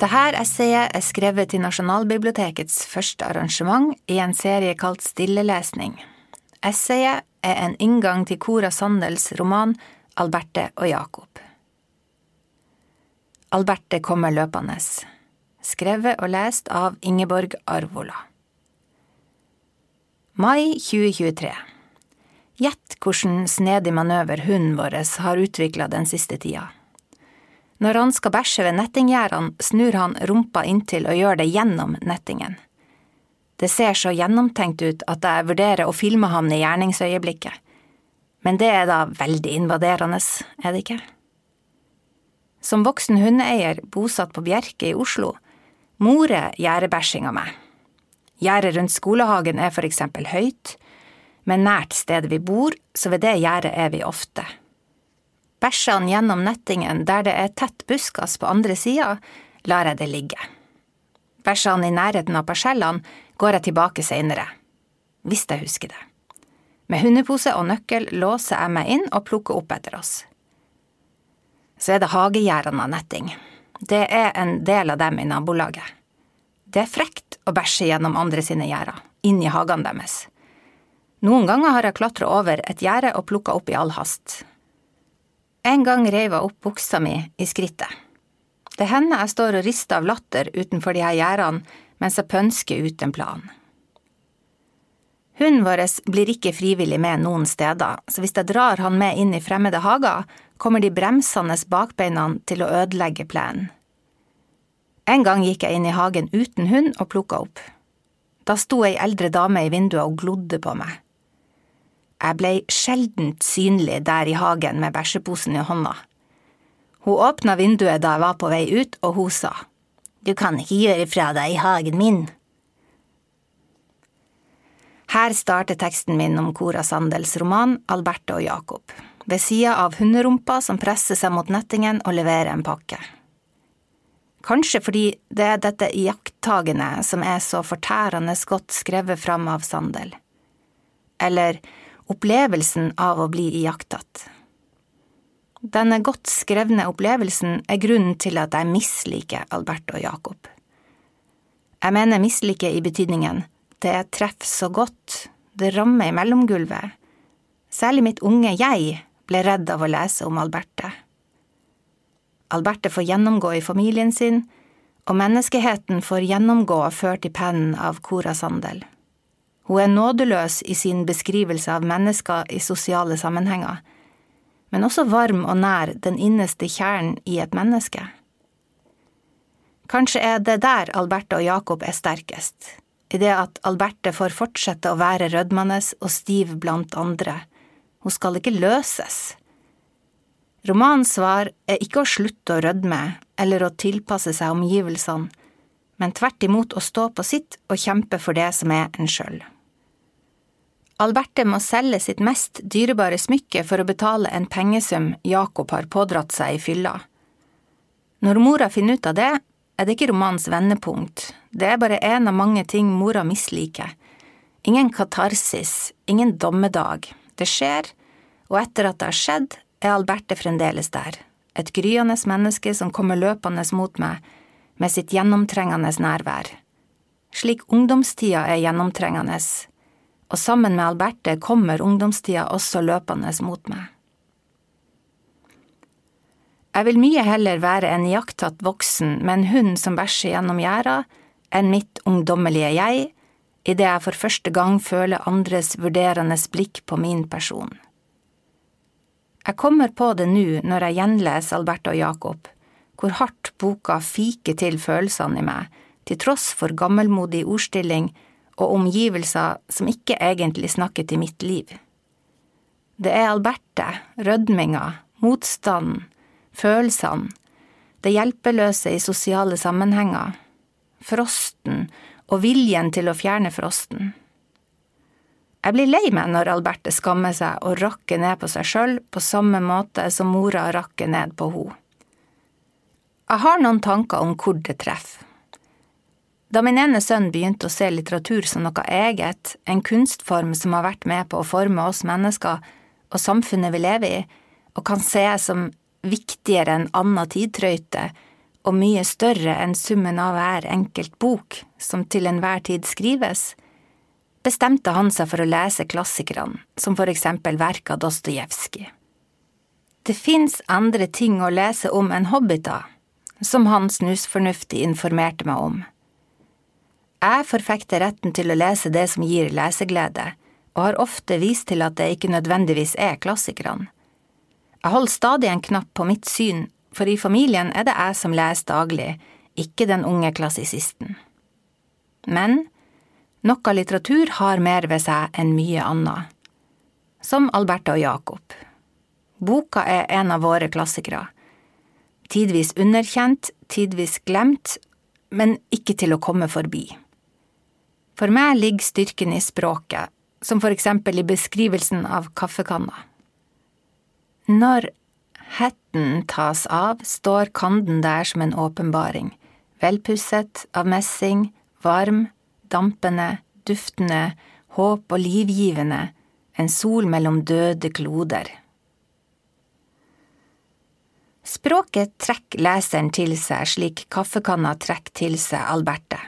Dette essayet er skrevet til Nasjonalbibliotekets første arrangement i en serie kalt Stillelesning. Essayet er en inngang til Cora Sandels roman Alberte og Jakob. Alberte kommer løpende. Skrevet og lest av Ingeborg Arvola. Mai 2023 Gjett hvilken snedig manøver hunden vår har utvikla den siste tida. Når han skal bæsje ved nettinggjerdene, snur han rumpa inntil og gjør det gjennom nettingen. Det ser så gjennomtenkt ut at jeg vurderer å filme ham i gjerningsøyeblikket. Men det er da veldig invaderende, er det ikke? Som voksen hundeeier bosatt på Bjerke i Oslo, morer gjerdebæsjinga meg. Gjerdet rundt skolehagen er for eksempel høyt, men nært stedet vi bor, så ved det gjerdet er vi ofte. Bæsjer han gjennom nettingen der det er tett buskas på andre sida, lar jeg det ligge. Bæsjer han i nærheten av parsellene, går jeg tilbake seinere. Hvis jeg husker det. Med hundepose og nøkkel låser jeg meg inn og plukker opp etter oss. Så er det hagegjerdene av netting. Det er en del av dem i nabolaget. Det er frekt å bæsje gjennom andre sine gjerder, inn i hagene deres. Noen ganger har jeg klatra over et gjerde og plukka opp i all hast. En gang reiv jeg opp buksa mi i skrittet. Det hender jeg står og rister av latter utenfor de her gjerdene mens jeg pønsker ut en plan. Hunden vår blir ikke frivillig med noen steder, så hvis jeg drar han med inn i fremmede hager, kommer de bremsende bakbeina til å ødelegge plenen. En gang gikk jeg inn i hagen uten hund og plukka opp. Da sto ei eldre dame i vinduet og glodde på meg. Jeg blei sjeldent synlig der i hagen med bæsjeposen i hånda. Hun åpna vinduet da jeg var på vei ut, og hun sa, Du kan ikke gjøre fra deg i hagen min. Her starter teksten min om Cora Sandels roman Alberte og Jakob, ved sida av hunderumpa som presser seg mot nettingen og leverer en pakke. Kanskje fordi det er dette iakttagende som er så fortærende godt skrevet fram av Sandel. Eller opplevelsen av å bli iakttatt. Denne godt skrevne opplevelsen er grunnen til at jeg misliker Albert og Jakob. Jeg mener misliker i betydningen det treffer så godt, det rammer i mellomgulvet. Særlig mitt unge jeg ble redd av å lese om Alberte. Alberte får gjennomgå i familien sin, og menneskeheten får gjennomgå ført i pennen av Cora Sandel. Hun er nådeløs i sin beskrivelse av mennesker i sosiale sammenhenger, men også varm og nær den innerste kjernen i et menneske. Kanskje er det der Alberte og Jakob er sterkest, i det at Alberte får fortsette å være rødmende og stiv blant andre, hun skal ikke løses. Romanens svar er ikke å slutte å rødme eller å tilpasse seg omgivelsene, men tvert imot å stå på sitt og kjempe for det som er en sjøl. Alberte må selge sitt mest dyrebare smykke for å betale en pengesum Jakob har pådratt seg i fylla. Når mora finner ut av det, er det ikke romanens vendepunkt, det er bare en av mange ting mora misliker. Ingen katarsis, ingen dommedag, det skjer, og etter at det har skjedd, er Alberte fremdeles der, et gryende menneske som kommer løpende mot meg med sitt gjennomtrengende nærvær. Slik ungdomstida er gjennomtrengende, og sammen med Alberte kommer ungdomstida også løpende mot meg. Jeg vil mye heller være en iakttatt voksen med en hund som bæsjer gjennom gjerda, enn mitt ungdommelige jeg, idet jeg for første gang føler andres vurderende blikk på min person. Jeg kommer på det nå når jeg gjenleser Alberte og Jakob, hvor hardt boka fiker til følelsene i meg, til tross for gammelmodig ordstilling og omgivelser som ikke egentlig snakker til mitt liv. Det er Alberte, rødminga, motstanden, følelsene, det hjelpeløse i sosiale sammenhenger, frosten og viljen til å fjerne frosten. Jeg blir lei meg når Alberte skammer seg og rakker ned på seg sjøl på samme måte som mora rakker ned på henne. Jeg har noen tanker om hvor det treffer. Da min ene sønn begynte å se litteratur som noe eget, en kunstform som har vært med på å forme oss mennesker og samfunnet vi lever i, og kan ses som viktigere enn anna tidtrøyte, og mye større enn summen av hver enkelt bok som til enhver tid skrives, bestemte han seg for å lese klassikerne, som for eksempel verket av Dostojevskij. Det fins andre ting å lese om enn hobbiter, som han snusfornuftig informerte meg om. Jeg forfekter retten til å lese det som gir leseglede, og har ofte vist til at det ikke nødvendigvis er klassikerne. Jeg holder stadig en knapp på mitt syn, for i familien er det jeg som leser daglig, ikke den unge klassisisten. Men noe litteratur har mer ved seg enn mye annet. Som Alberta og Jakob. Boka er en av våre klassikere. Tidvis underkjent, tidvis glemt, men ikke til å komme forbi. For meg ligger styrken i språket, som for eksempel i beskrivelsen av kaffekanna. Når hetten tas av, står kanden der som en åpenbaring, velpusset, av messing, varm, dampende, duftende, håp og livgivende, en sol mellom døde kloder. Språket trekker leseren til seg slik kaffekanna trekker til seg Alberte.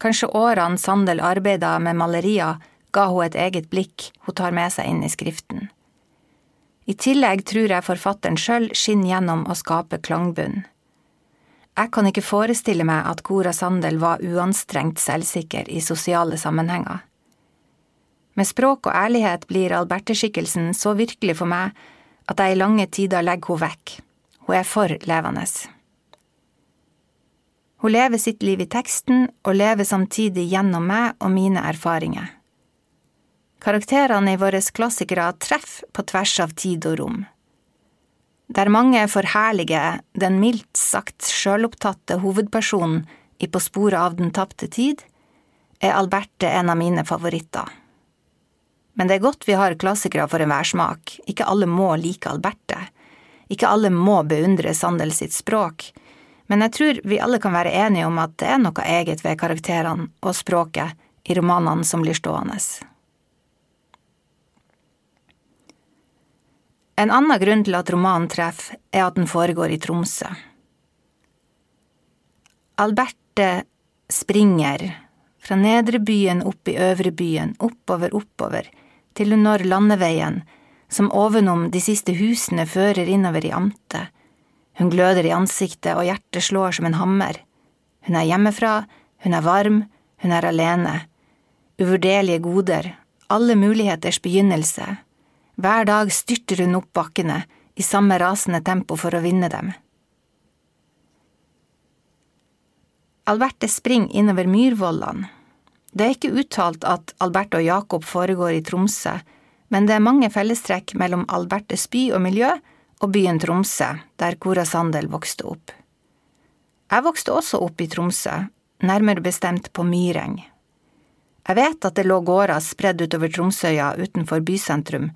Kanskje årene Sandel arbeida med malerier ga hun et eget blikk hun tar med seg inn i skriften. I tillegg tror jeg forfatteren sjøl skinner gjennom å skape klangbunn. Jeg kan ikke forestille meg at Cora Sandel var uanstrengt selvsikker i sosiale sammenhenger. Med språk og ærlighet blir Alberte-skikkelsen så virkelig for meg at jeg i lange tider legger henne vekk. Hun er for levende. Hun lever sitt liv i teksten og lever samtidig gjennom meg og mine erfaringer. Karakterene i våre klassikere treffer på tvers av tid og rom. Der mange forherliger den mildt sagt sjølopptatte hovedpersonen i På sporet av den tapte tid, er Alberte en av mine favoritter. Men det er godt vi har klassikere for enhver smak, ikke alle må like Alberte. Ikke alle må beundre Sandel sitt språk, men jeg tror vi alle kan være enige om at det er noe eget ved karakterene og språket i romanene som blir stående. En annen grunn til at romanen treffer, er at den foregår i Tromsø. Alberte springer fra nedrebyen opp i øvrebyen, oppover, oppover, til hun når landeveien, som ovenom de siste husene fører innover i amtet. Hun gløder i ansiktet, og hjertet slår som en hammer. Hun er hjemmefra, hun er varm, hun er alene. Uvurderlige goder, alle muligheters begynnelse, hver dag styrter hun opp bakkene i samme rasende tempo for å vinne dem. Alberte springer innover Myrvollene. Det er ikke uttalt at Alberte og Jakob foregår i Tromsø, men det er mange fellestrekk mellom Albertes by og miljø og byen Tromsø, der Cora Sandel vokste opp. Jeg vokste også opp i Tromsø, nærmere bestemt på Myreng. Jeg vet at det lå gårder spredd utover Tromsøya utenfor bysentrum,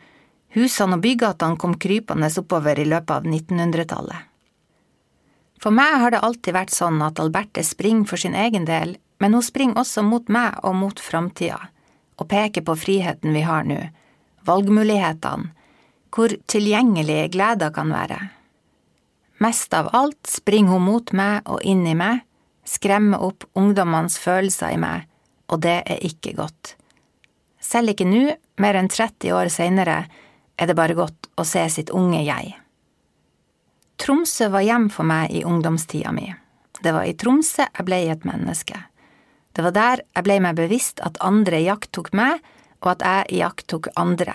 Husene og bygatene kom krypende oppover i løpet av 1900-tallet. For meg har det alltid vært sånn at Alberte springer for sin egen del, men hun springer også mot meg og mot framtida, og peker på friheten vi har nå, valgmulighetene, hvor tilgjengelig gleda kan være. Mest av alt springer hun mot meg og inn i meg, skremmer opp ungdommenes følelser i meg, og det er ikke godt. Selv ikke nå, mer enn 30 år seinere, er det bare godt å se sitt unge jeg. Tromsø var hjem for meg i ungdomstida mi. Det var i Tromsø jeg ble et menneske. Det var der jeg ble meg bevisst at andre iakttok meg, og at jeg iakttok andre.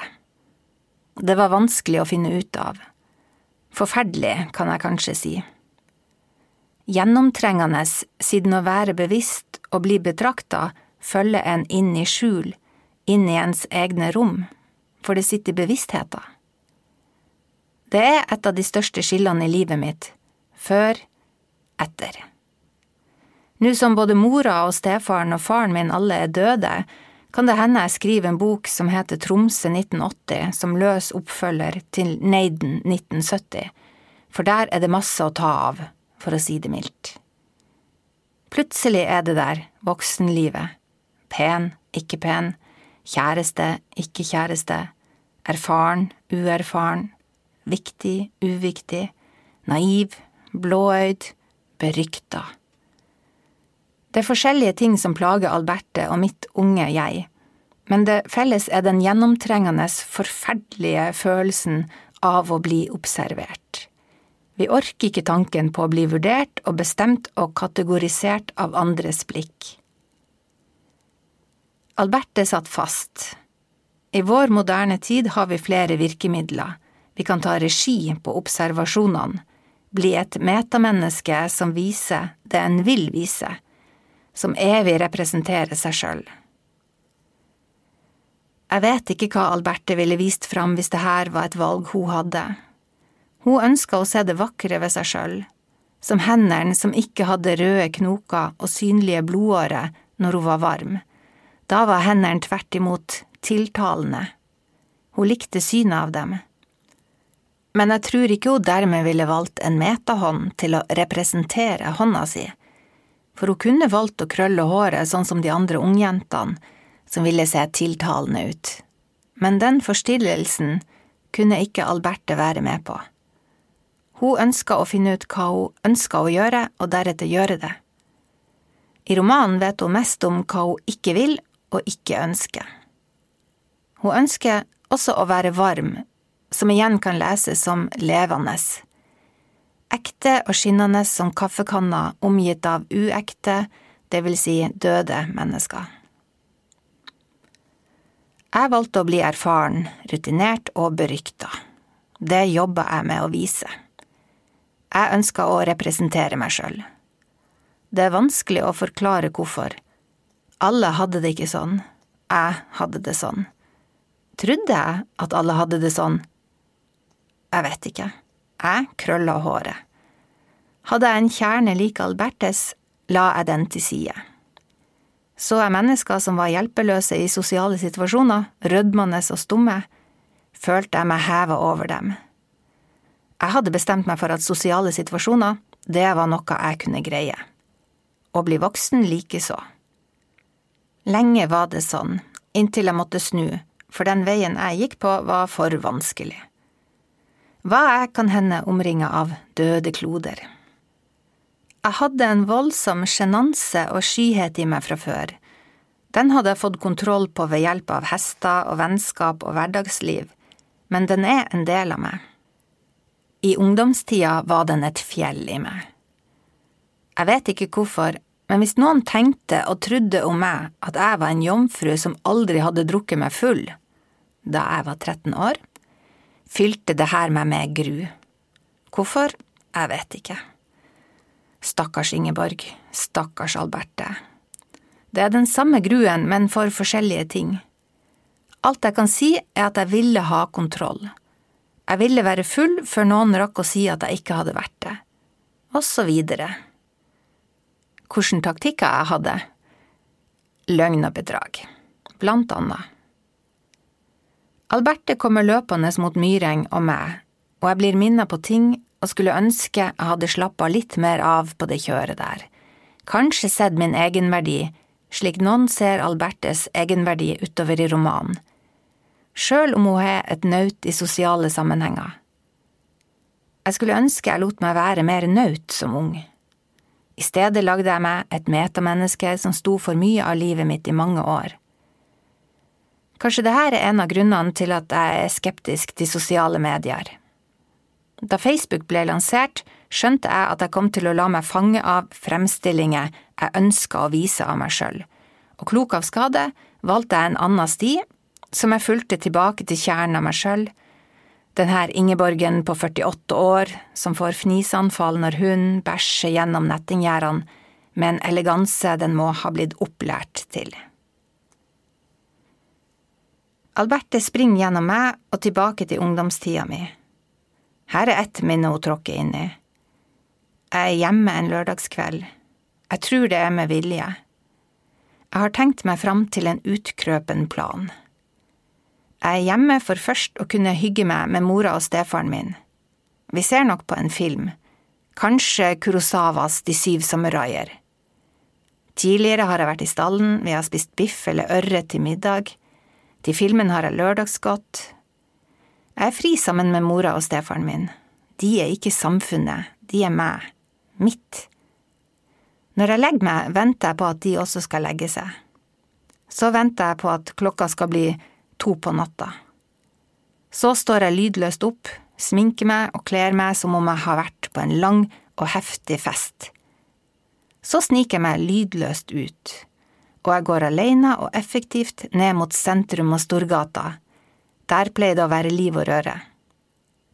Det var vanskelig å finne ut av. Forferdelig, kan jeg kanskje si. Gjennomtrengende, siden å være bevisst og bli betrakta følger en inn i skjul, inn i ens egne rom for det sitter i bevisstheten. Det er et av de største skillene i livet mitt, før, etter. Nå som både mora og stefaren og faren min alle er døde, kan det hende jeg skriver en bok som heter Tromsø 1980, som løs oppfølger til Neiden 1970, for der er det masse å ta av, for å si det mildt. Plutselig er det der, voksenlivet, pen, ikke pen, kjæreste, ikke kjæreste, erfaren, uerfaren, viktig, uviktig, naiv, blåøyd, berykta. Det er forskjellige ting som plager Alberte og mitt unge jeg, men det felles er den gjennomtrengende, forferdelige følelsen av å bli observert. Vi orker ikke tanken på å bli vurdert og bestemt og kategorisert av andres blikk. Alberte satt fast. I vår moderne tid har vi flere virkemidler. Vi kan ta regi på observasjonene, bli et metamenneske som viser det en vil vise, som evig representerer seg sjøl. Jeg vet ikke hva Alberte ville vist fram hvis det her var et valg hun hadde. Hun ønska å se det vakre ved seg sjøl, som hendene som ikke hadde røde knoker og synlige blodårer når hun var varm. Da var hendene tvert imot tiltalende. Hun likte synet av dem. Men jeg tror ikke hun dermed ville valgt en metahånd til å representere hånda si for hun kunne valgt å krølle håret sånn som de andre ungjentene, som ville se tiltalende ut. Men den forstillelsen kunne ikke Alberte være med på. Hun ønska å finne ut hva hun ønska å gjøre, og deretter gjøre det. I romanen vet hun mest om hva hun ikke vil og ikke ønsker. Hun ønsker også å være varm, som igjen kan leses som levende ekte og skinnende som kaffekanner omgitt av uekte, det vil si døde mennesker. Jeg valgte å bli erfaren, rutinert og berykta. Det jobba jeg med å vise. Jeg ønska å representere meg sjøl. Det er vanskelig å forklare hvorfor. Alle hadde det ikke sånn. Jeg hadde det sånn. Trodde jeg at alle hadde det sånn? Jeg vet ikke. Jeg krølla håret. Hadde jeg en kjerne lik Albertes, la jeg den til side. Så jeg mennesker som var hjelpeløse i sosiale situasjoner, rødmende og stumme, følte jeg meg heva over dem. Jeg hadde bestemt meg for at sosiale situasjoner, det var noe jeg kunne greie. Å bli voksen likeså. Lenge var det sånn, inntil jeg måtte snu, for den veien jeg gikk på var for vanskelig. Hva jeg kan hende omringa av døde kloder. Jeg hadde en voldsom sjenanse og skyhet i meg fra før. Den hadde jeg fått kontroll på ved hjelp av hester og vennskap og hverdagsliv, men den er en del av meg. I ungdomstida var den et fjell i meg. Jeg vet ikke hvorfor, men hvis noen tenkte og trodde om meg at jeg var en jomfru som aldri hadde drukket meg full da jeg var 13 år, fylte det her meg med gru. Hvorfor, jeg vet ikke. Stakkars Ingeborg, stakkars Alberte. Det er den samme gruen, men for forskjellige ting. Alt jeg kan si, er at jeg ville ha kontroll. Jeg ville være full før noen rakk å si at jeg ikke hadde vært det. Og så videre. Hvilke taktikker jeg hadde? Løgn og bedrag. Blant annet. Alberte kommer løpende mot Myreng og meg, og jeg blir minnet på ting og skulle ønske jeg hadde slappa litt mer av på det kjøret der. Kanskje sett min egenverdi, slik noen ser Albertes egenverdi utover i romanen, sjøl om hun er et naut i sosiale sammenhenger. Jeg skulle ønske jeg lot meg være mer naut som ung. I stedet lagde jeg meg et metamenneske som sto for mye av livet mitt i mange år. Kanskje dette er en av grunnene til at jeg er skeptisk til sosiale medier. Da Facebook ble lansert, skjønte jeg at jeg kom til å la meg fange av fremstillinger jeg ønska å vise av meg sjøl, og klok av skade valgte jeg en annen sti, som jeg fulgte tilbake til kjernen av meg sjøl, den her Ingeborgen på 48 år som får fnisanfall når hun bæsjer gjennom nettinggjerdene med en eleganse den må ha blitt opplært til. Alberte springer gjennom meg og tilbake til ungdomstida mi. Her er ett minne hun tråkker inn i. Jeg er hjemme en lørdagskveld. Jeg tror det er med vilje. Jeg har tenkt meg fram til en utkrøpen plan. Jeg er hjemme for først å kunne hygge meg med mora og stefaren min. Vi ser nok på en film, kanskje Kurosawas De syv samuraier. Tidligere har jeg vært i stallen, vi har spist biff eller ørret til middag. Til filmen har jeg lørdagsgodt. Jeg er fri sammen med mora og stefaren min. De er ikke samfunnet, de er meg. Mitt. Når jeg legger meg, venter jeg på at de også skal legge seg. Så venter jeg på at klokka skal bli to på natta. Så står jeg lydløst opp, sminker meg og kler meg som om jeg har vært på en lang og heftig fest. Så sniker jeg meg lydløst ut, og jeg går alene og effektivt ned mot sentrum og Storgata. Der pleier det å være liv og røre.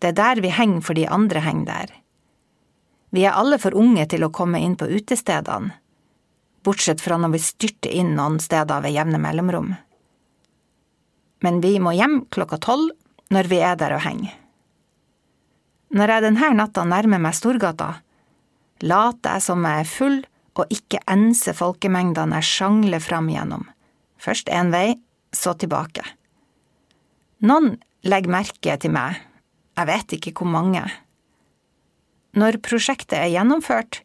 Det er der vi henger fordi andre henger der. Vi er alle for unge til å komme inn på utestedene, bortsett fra når vi styrter inn noen steder ved jevne mellomrom. Men vi må hjem klokka tolv når vi er der og henger. Når jeg denne natta nærmer meg Storgata, later jeg som jeg er full og ikke ense folkemengdene jeg sjangler fram gjennom, først én vei, så tilbake. Noen legger merke til meg, jeg vet ikke hvor mange. Når prosjektet er gjennomført,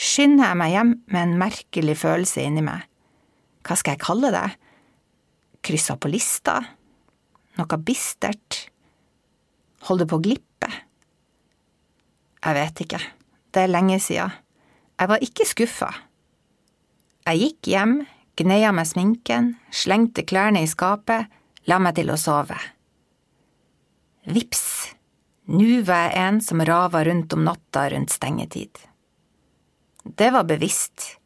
skynder jeg meg hjem med en merkelig følelse inni meg. Hva skal jeg kalle det? Kryssa på lista? Noe bistert? Holder på å glippe? Jeg vet ikke, det er lenge siden. Jeg var ikke skuffa. Jeg gikk hjem, gneia meg sminken, slengte klærne i skapet, la meg til å sove. Vips, nå var jeg en som rava rundt om natta rundt stengetid. Det var bevisst.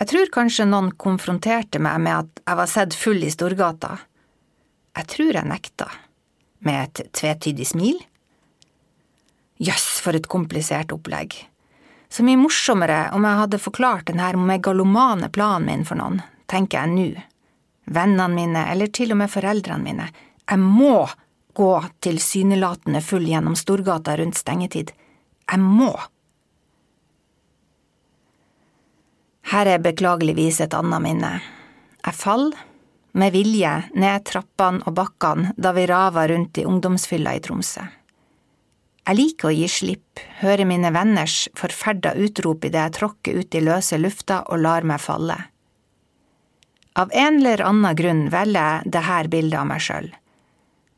Jeg tror kanskje noen konfronterte meg med at jeg var sett full i Storgata. Jeg tror jeg nekta, med et tvetydig smil. Jøss, for et komplisert opplegg. Så mye morsommere om jeg hadde forklart denne megalomane planen min for noen, tenker jeg nå. Vennene mine, eller til og med foreldrene mine. Jeg må gå tilsynelatende full gjennom Storgata rundt stengetid. Jeg må. Her er beklageligvis et annet minne. Jeg faller, med vilje, ned trappene og bakkene da vi rava rundt i ungdomsfylla i Tromsø. Jeg liker å gi slipp, høre mine venners forferda utrop idet jeg tråkker ut i løse lufta og lar meg falle. Av en eller annen grunn velger jeg dette bildet av meg sjøl,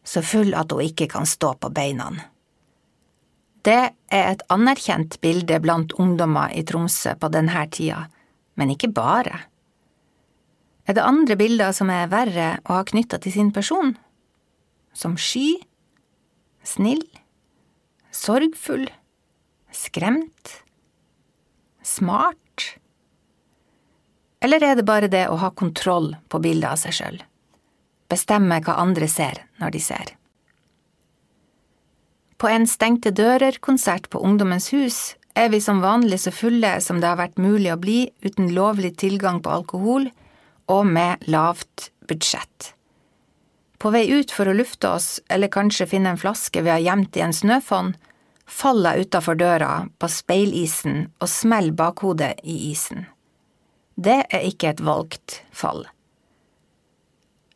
så full at hun ikke kan stå på beina. Det er et anerkjent bilde blant ungdommer i Tromsø på denne tida, men ikke bare. Er det andre bilder som er verre å ha knytta til sin person? Som sky? Snill? Sorgfull, skremt, smart? Eller er det bare det å ha kontroll på bildet av seg sjøl, bestemme hva andre ser når de ser? På en Stengte dører-konsert på Ungdommens hus er vi som vanlig så fulle som det har vært mulig å bli uten lovlig tilgang på alkohol og med lavt budsjett. På vei ut for å lufte oss, eller kanskje finne en flaske vi har gjemt i en snøfonn, faller jeg utafor døra, på speilisen, og smeller bakhodet i isen. Det er ikke et valgt fall.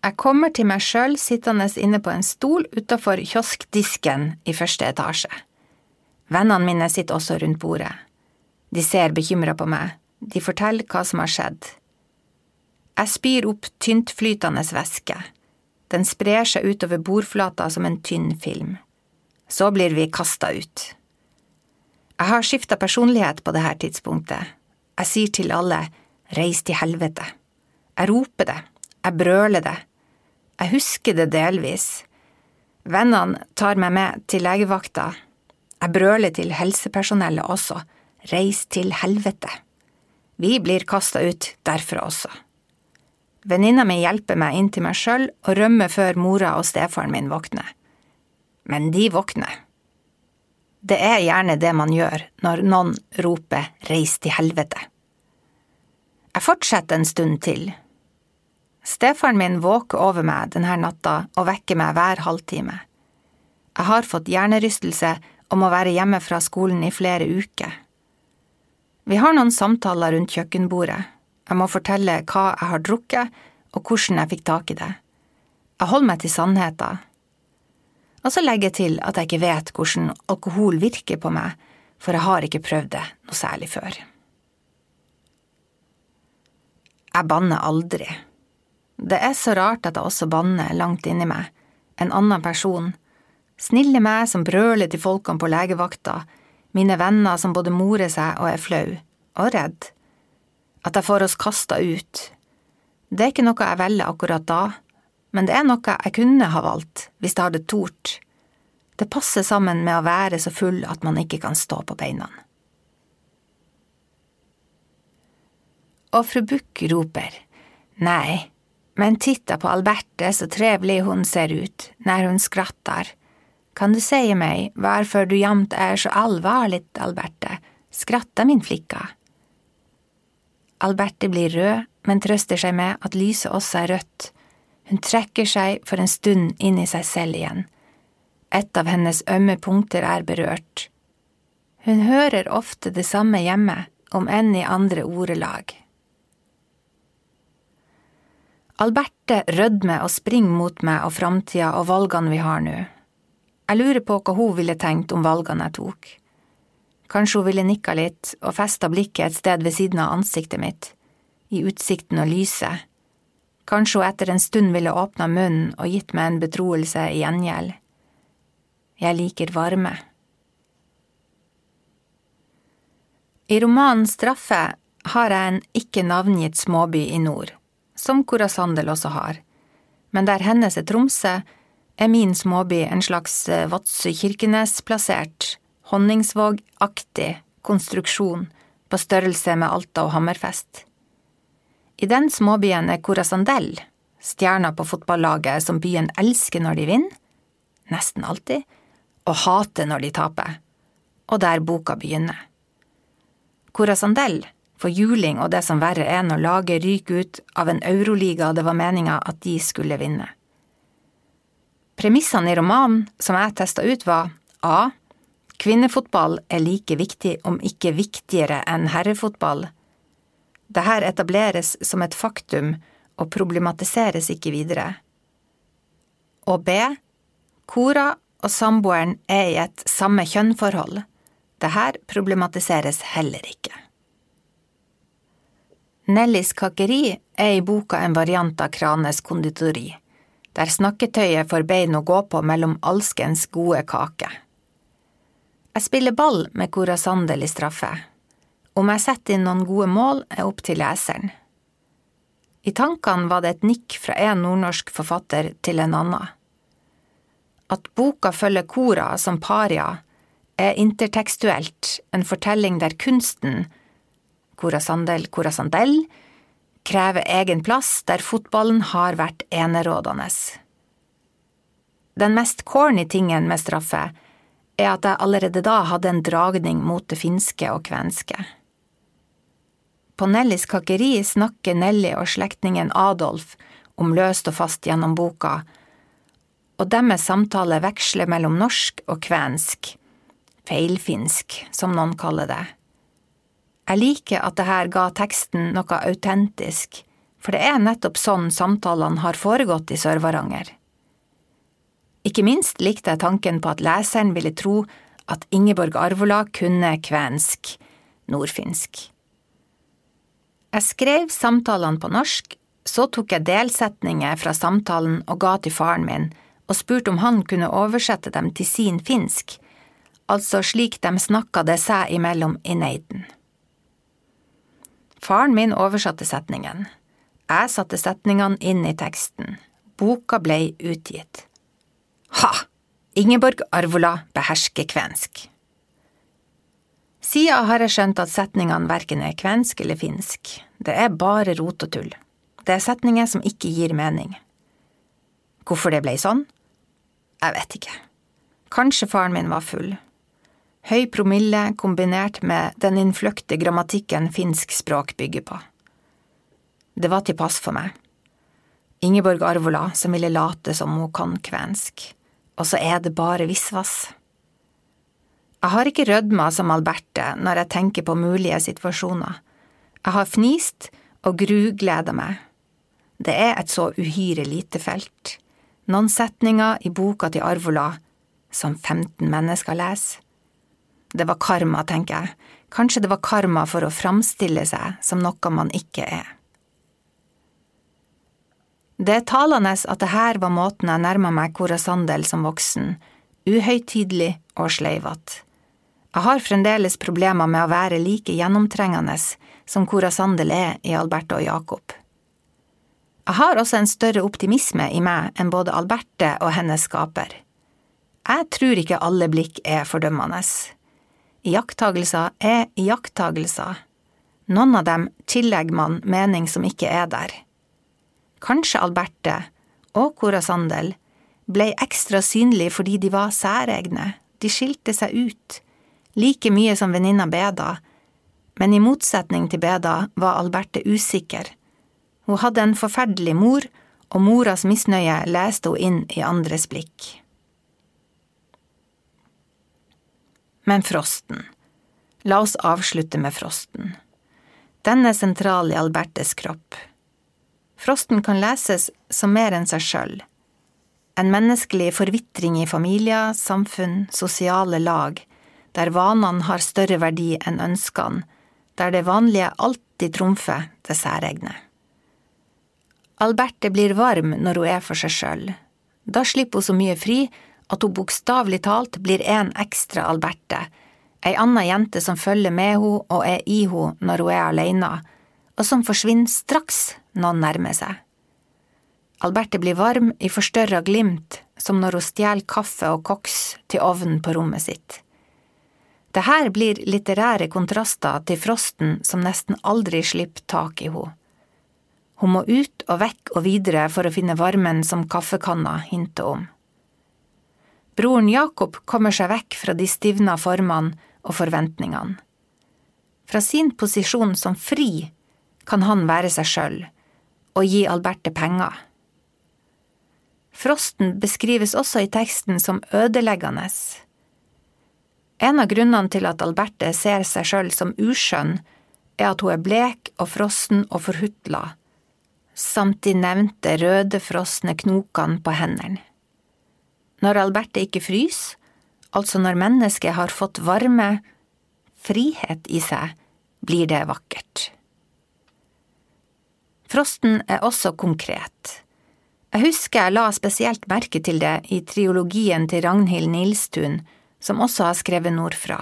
Jeg kommer til meg sjøl sittende inne på en stol utafor kioskdisken i første etasje. Vennene mine sitter også rundt bordet. De ser bekymra på meg, de forteller hva som har skjedd. Jeg spyr opp tyntflytende væske. Den sprer seg utover bordflata som en tynn film. Så blir vi kasta ut. Jeg har skifta personlighet på dette tidspunktet. Jeg sier til alle reis til helvete. Jeg roper det, jeg brøler det. Jeg husker det delvis. Vennene tar meg med til legevakta. Jeg brøler til helsepersonellet også, reis til helvete. Vi blir kasta ut derfra også. Venninna mi hjelper meg inn til meg sjøl og rømmer før mora og stefaren min våkner. Men de våkner. Det er gjerne det man gjør når noen roper reis til helvete. Jeg fortsetter en stund til. Stefaren min våker over meg denne natta og vekker meg hver halvtime. Jeg har fått hjernerystelse og må være hjemme fra skolen i flere uker. Vi har noen samtaler rundt kjøkkenbordet jeg må fortelle hva jeg har drukket, og hvordan jeg fikk tak i det. Jeg holder meg til sannheten. Og så legger jeg til at jeg ikke vet hvordan alkohol virker på meg, for jeg har ikke prøvd det noe særlig før. Jeg banner aldri. Det er så rart at jeg også banner langt inni meg, en annen person, snille meg som brøler til folkene på legevakta, mine venner som både morer seg og er flau, og redd at jeg får oss kasta ut. Det er ikke noe jeg velger akkurat da, men det er noe jeg kunne ha valgt hvis jeg hadde tort. Det passer sammen med å være så full at man ikke kan stå på beina. Og fru Buch roper, nei, men titta på Alberte så trevlig hun ser ut når hun skrattar. Kan du si meg hvorfor du jamt er så alvarlig, Alberte, skratta min flicka. Alberte blir rød, men trøster seg med at lyset også er rødt. Hun trekker seg for en stund inn i seg selv igjen. Et av hennes ømme punkter er berørt. Hun hører ofte det samme hjemme, om enn i andre ordelag. Alberte rødmer og springer mot meg og framtida og valgene vi har nå. Jeg lurer på hva hun ville tenkt om valgene jeg tok. Kanskje hun ville nikka litt og festa blikket et sted ved siden av ansiktet mitt, i utsikten og lyset. Kanskje hun etter en stund ville åpna munnen og gitt meg en betroelse i gjengjeld. Jeg liker varme. I romanen Straffe har jeg en ikke navngitt småby i nord, som Cora Sandel også har, men der hennes er Tromsø, er min småby en slags eh, Vadsø-Kirkenes plassert, Honningsvåg-aktig konstruksjon på størrelse med Alta og Hammerfest. I den småbyen er Corazandel, stjerna på fotballaget som byen elsker når de vinner, nesten alltid, og hater når de taper, og der boka begynner. Corazandel får juling og det som verre er når laget ryker ut av en euroliga det var meninga at de skulle vinne. Premissene i romanen som jeg testa ut, var A. Kvinnefotball er like viktig, om ikke viktigere enn herrefotball. Dette etableres som et faktum og problematiseres ikke videre. Og B. Kora og samboeren er i et samme kjønnforhold. Dette problematiseres heller ikke. Nellys kakeri er i boka en variant av Kranes konditori, der snakketøyet får bein å gå på mellom alskens gode kaker. Jeg spiller ball med Cora Sandel i straffe. Om jeg setter inn noen gode mål, er opp til leseren. I tankene var det et nikk fra en nordnorsk forfatter til en annen. At boka følger Cora som paria, er intertekstuelt en fortelling der kunsten, Cora Sandel, Cora Sandel, krever egen plass der fotballen har vært enerådende. Den mest corny tingen med straffe er at jeg allerede da hadde en dragning mot det finske og kvenske. På Nellys kakeri snakker Nelly og slektningen Adolf om løst og fast gjennom boka, og deres samtale veksler mellom norsk og kvensk, feilfinsk, som noen kaller det. Jeg liker at det her ga teksten noe autentisk, for det er nettopp sånn samtalene har foregått i Sør-Varanger. Ikke minst likte jeg tanken på at leseren ville tro at Ingeborg Arvola kunne kvensk, nordfinsk. Jeg skrev samtalene på norsk, så tok jeg delsetninger fra samtalen og ga til faren min, og spurte om han kunne oversette dem til sin finsk, altså slik de snakka det seg imellom i Neiden. Faren min oversatte setningen. Jeg satte setningene inn i teksten. Boka blei utgitt. Ha! Ingeborg Arvola behersker kvensk. Siden har jeg skjønt at setningene verken er kvensk eller finsk, det er bare rot og tull. Det er setninger som ikke gir mening. Hvorfor det ble sånn? Jeg vet ikke. Kanskje faren min var full. Høy promille kombinert med den innfløkte grammatikken finsk språk bygger på. Det var til pass for meg. Ingeborg Arvola som ville late som hun kan kvensk og så er det bare visvas. Jeg har ikke rødma som Alberte når jeg tenker på mulige situasjoner. Jeg har fnist og grugleda meg. Det er et så uhyre lite felt. Noen setninger i boka til Arvola som 15 mennesker leser. Det var karma, tenker jeg. Kanskje det var karma for å framstille seg som noe man ikke er. Det er talende at det her var måten jeg nærma meg Kora Sandel som voksen, uhøytidelig og sleivete. Jeg har fremdeles problemer med å være like gjennomtrengende som Kora Sandel er i Alberte og Jakob. Jeg har også en større optimisme i meg enn både Alberte og hennes skaper. Jeg tror ikke alle blikk er fordømmende. Iakttagelser er iakttagelser. Noen av dem tillegger man mening som ikke er der. Kanskje Alberte, og Cora Sandel, ble ekstra synlig fordi de var særegne, de skilte seg ut, like mye som venninna Beda, men i motsetning til Beda var Alberte usikker. Hun hadde en forferdelig mor, og moras misnøye leste hun inn i andres blikk. Men frosten. La oss avslutte med frosten. Den er sentral i Albertes kropp. Frosten kan leses som mer enn seg sjøl. En menneskelig forvitring i familier, samfunn, sosiale lag, der vanene har større verdi enn ønskene, der det vanlige alltid trumfer det særegne. Alberte blir varm når hun er for seg sjøl. Da slipper hun så mye fri at hun bokstavelig talt blir en ekstra Alberte, ei anna jente som følger med henne og er i henne når hun er aleine, og som forsvinner straks noen nærmer seg. Alberte blir varm i forstørra glimt, som når hun stjeler kaffe og koks til ovnen på rommet sitt. Det her blir litterære kontraster til Frosten som nesten aldri slipper tak i henne. Hun må ut og vekk og videre for å finne varmen som kaffekanna hinter om. Broren Jakob kommer seg vekk fra de stivna formene og forventningene. Fra sin posisjon som fri kan han være seg sjøl og gi Alberte penger. Frosten beskrives også i teksten som ødeleggende. En av grunnene til at Alberte ser seg sjøl som uskjønn, er at hun er blek og frossen og forhutla, samt de nevnte røde, frosne knokene på hendene. Når Alberte ikke fryser, altså når mennesket har fått varme, frihet i seg, blir det vakkert. Frosten er også konkret. Jeg husker jeg la spesielt merke til det i triologien til Ragnhild Nilstun, som også har skrevet nordfra.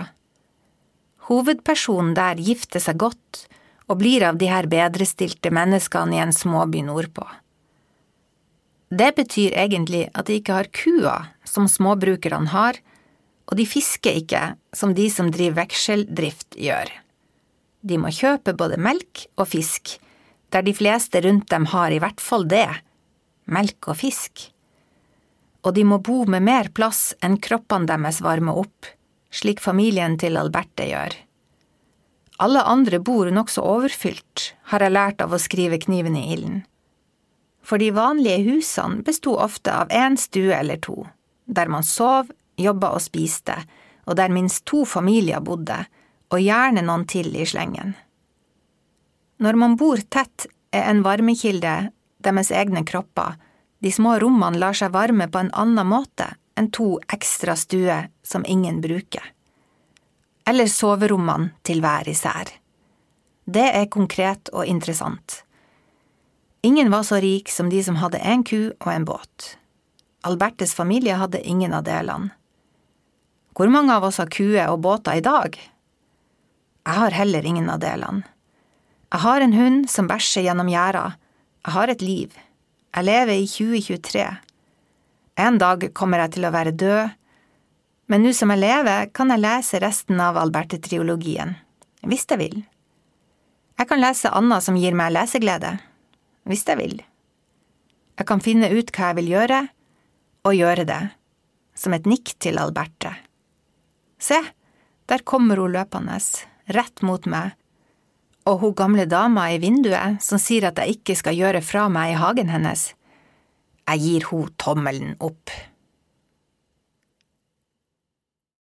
Hovedpersonen der gifter seg godt og blir av de her bedrestilte menneskene i en småby nordpå. Det betyr egentlig at de ikke har kua, som småbrukerne har, og de fisker ikke, som de som driver vekseldrift gjør. De må kjøpe både melk og fisk, der de fleste rundt dem har i hvert fall det, melk og fisk. Og de må bo med mer plass enn kroppene deres varmer opp, slik familien til Alberte gjør. Alle andre bor nokså overfylt, har jeg lært av å skrive kniven i ilden. For de vanlige husene besto ofte av én stue eller to, der man sov, jobba og spiste, og der minst to familier bodde, og gjerne noen til i slengen. Når man bor tett, er en varmekilde deres egne kropper, de små rommene lar seg varme på en annen måte enn to ekstra stuer som ingen bruker. Eller soverommene til hver især. Det er konkret og interessant. Ingen var så rik som de som hadde en ku og en båt. Albertes familie hadde ingen av delene. Hvor mange av oss har kuer og båter i dag? Jeg har heller ingen av delene. Jeg har en hund som bæsjer gjennom gjerda. Jeg har et liv. Jeg lever i 2023. En dag kommer jeg til å være død, men nå som jeg lever, kan jeg lese resten av Alberte-triologien, hvis jeg vil. Jeg kan lese Anna som gir meg leseglede, hvis jeg vil. Jeg kan finne ut hva jeg vil gjøre, og gjøre det, som et nikk til Alberte. Se, der kommer hun løpende, rett mot meg, og hun gamle dama i vinduet som sier at jeg ikke skal gjøre fra meg i hagen hennes, jeg gir hun tommelen opp.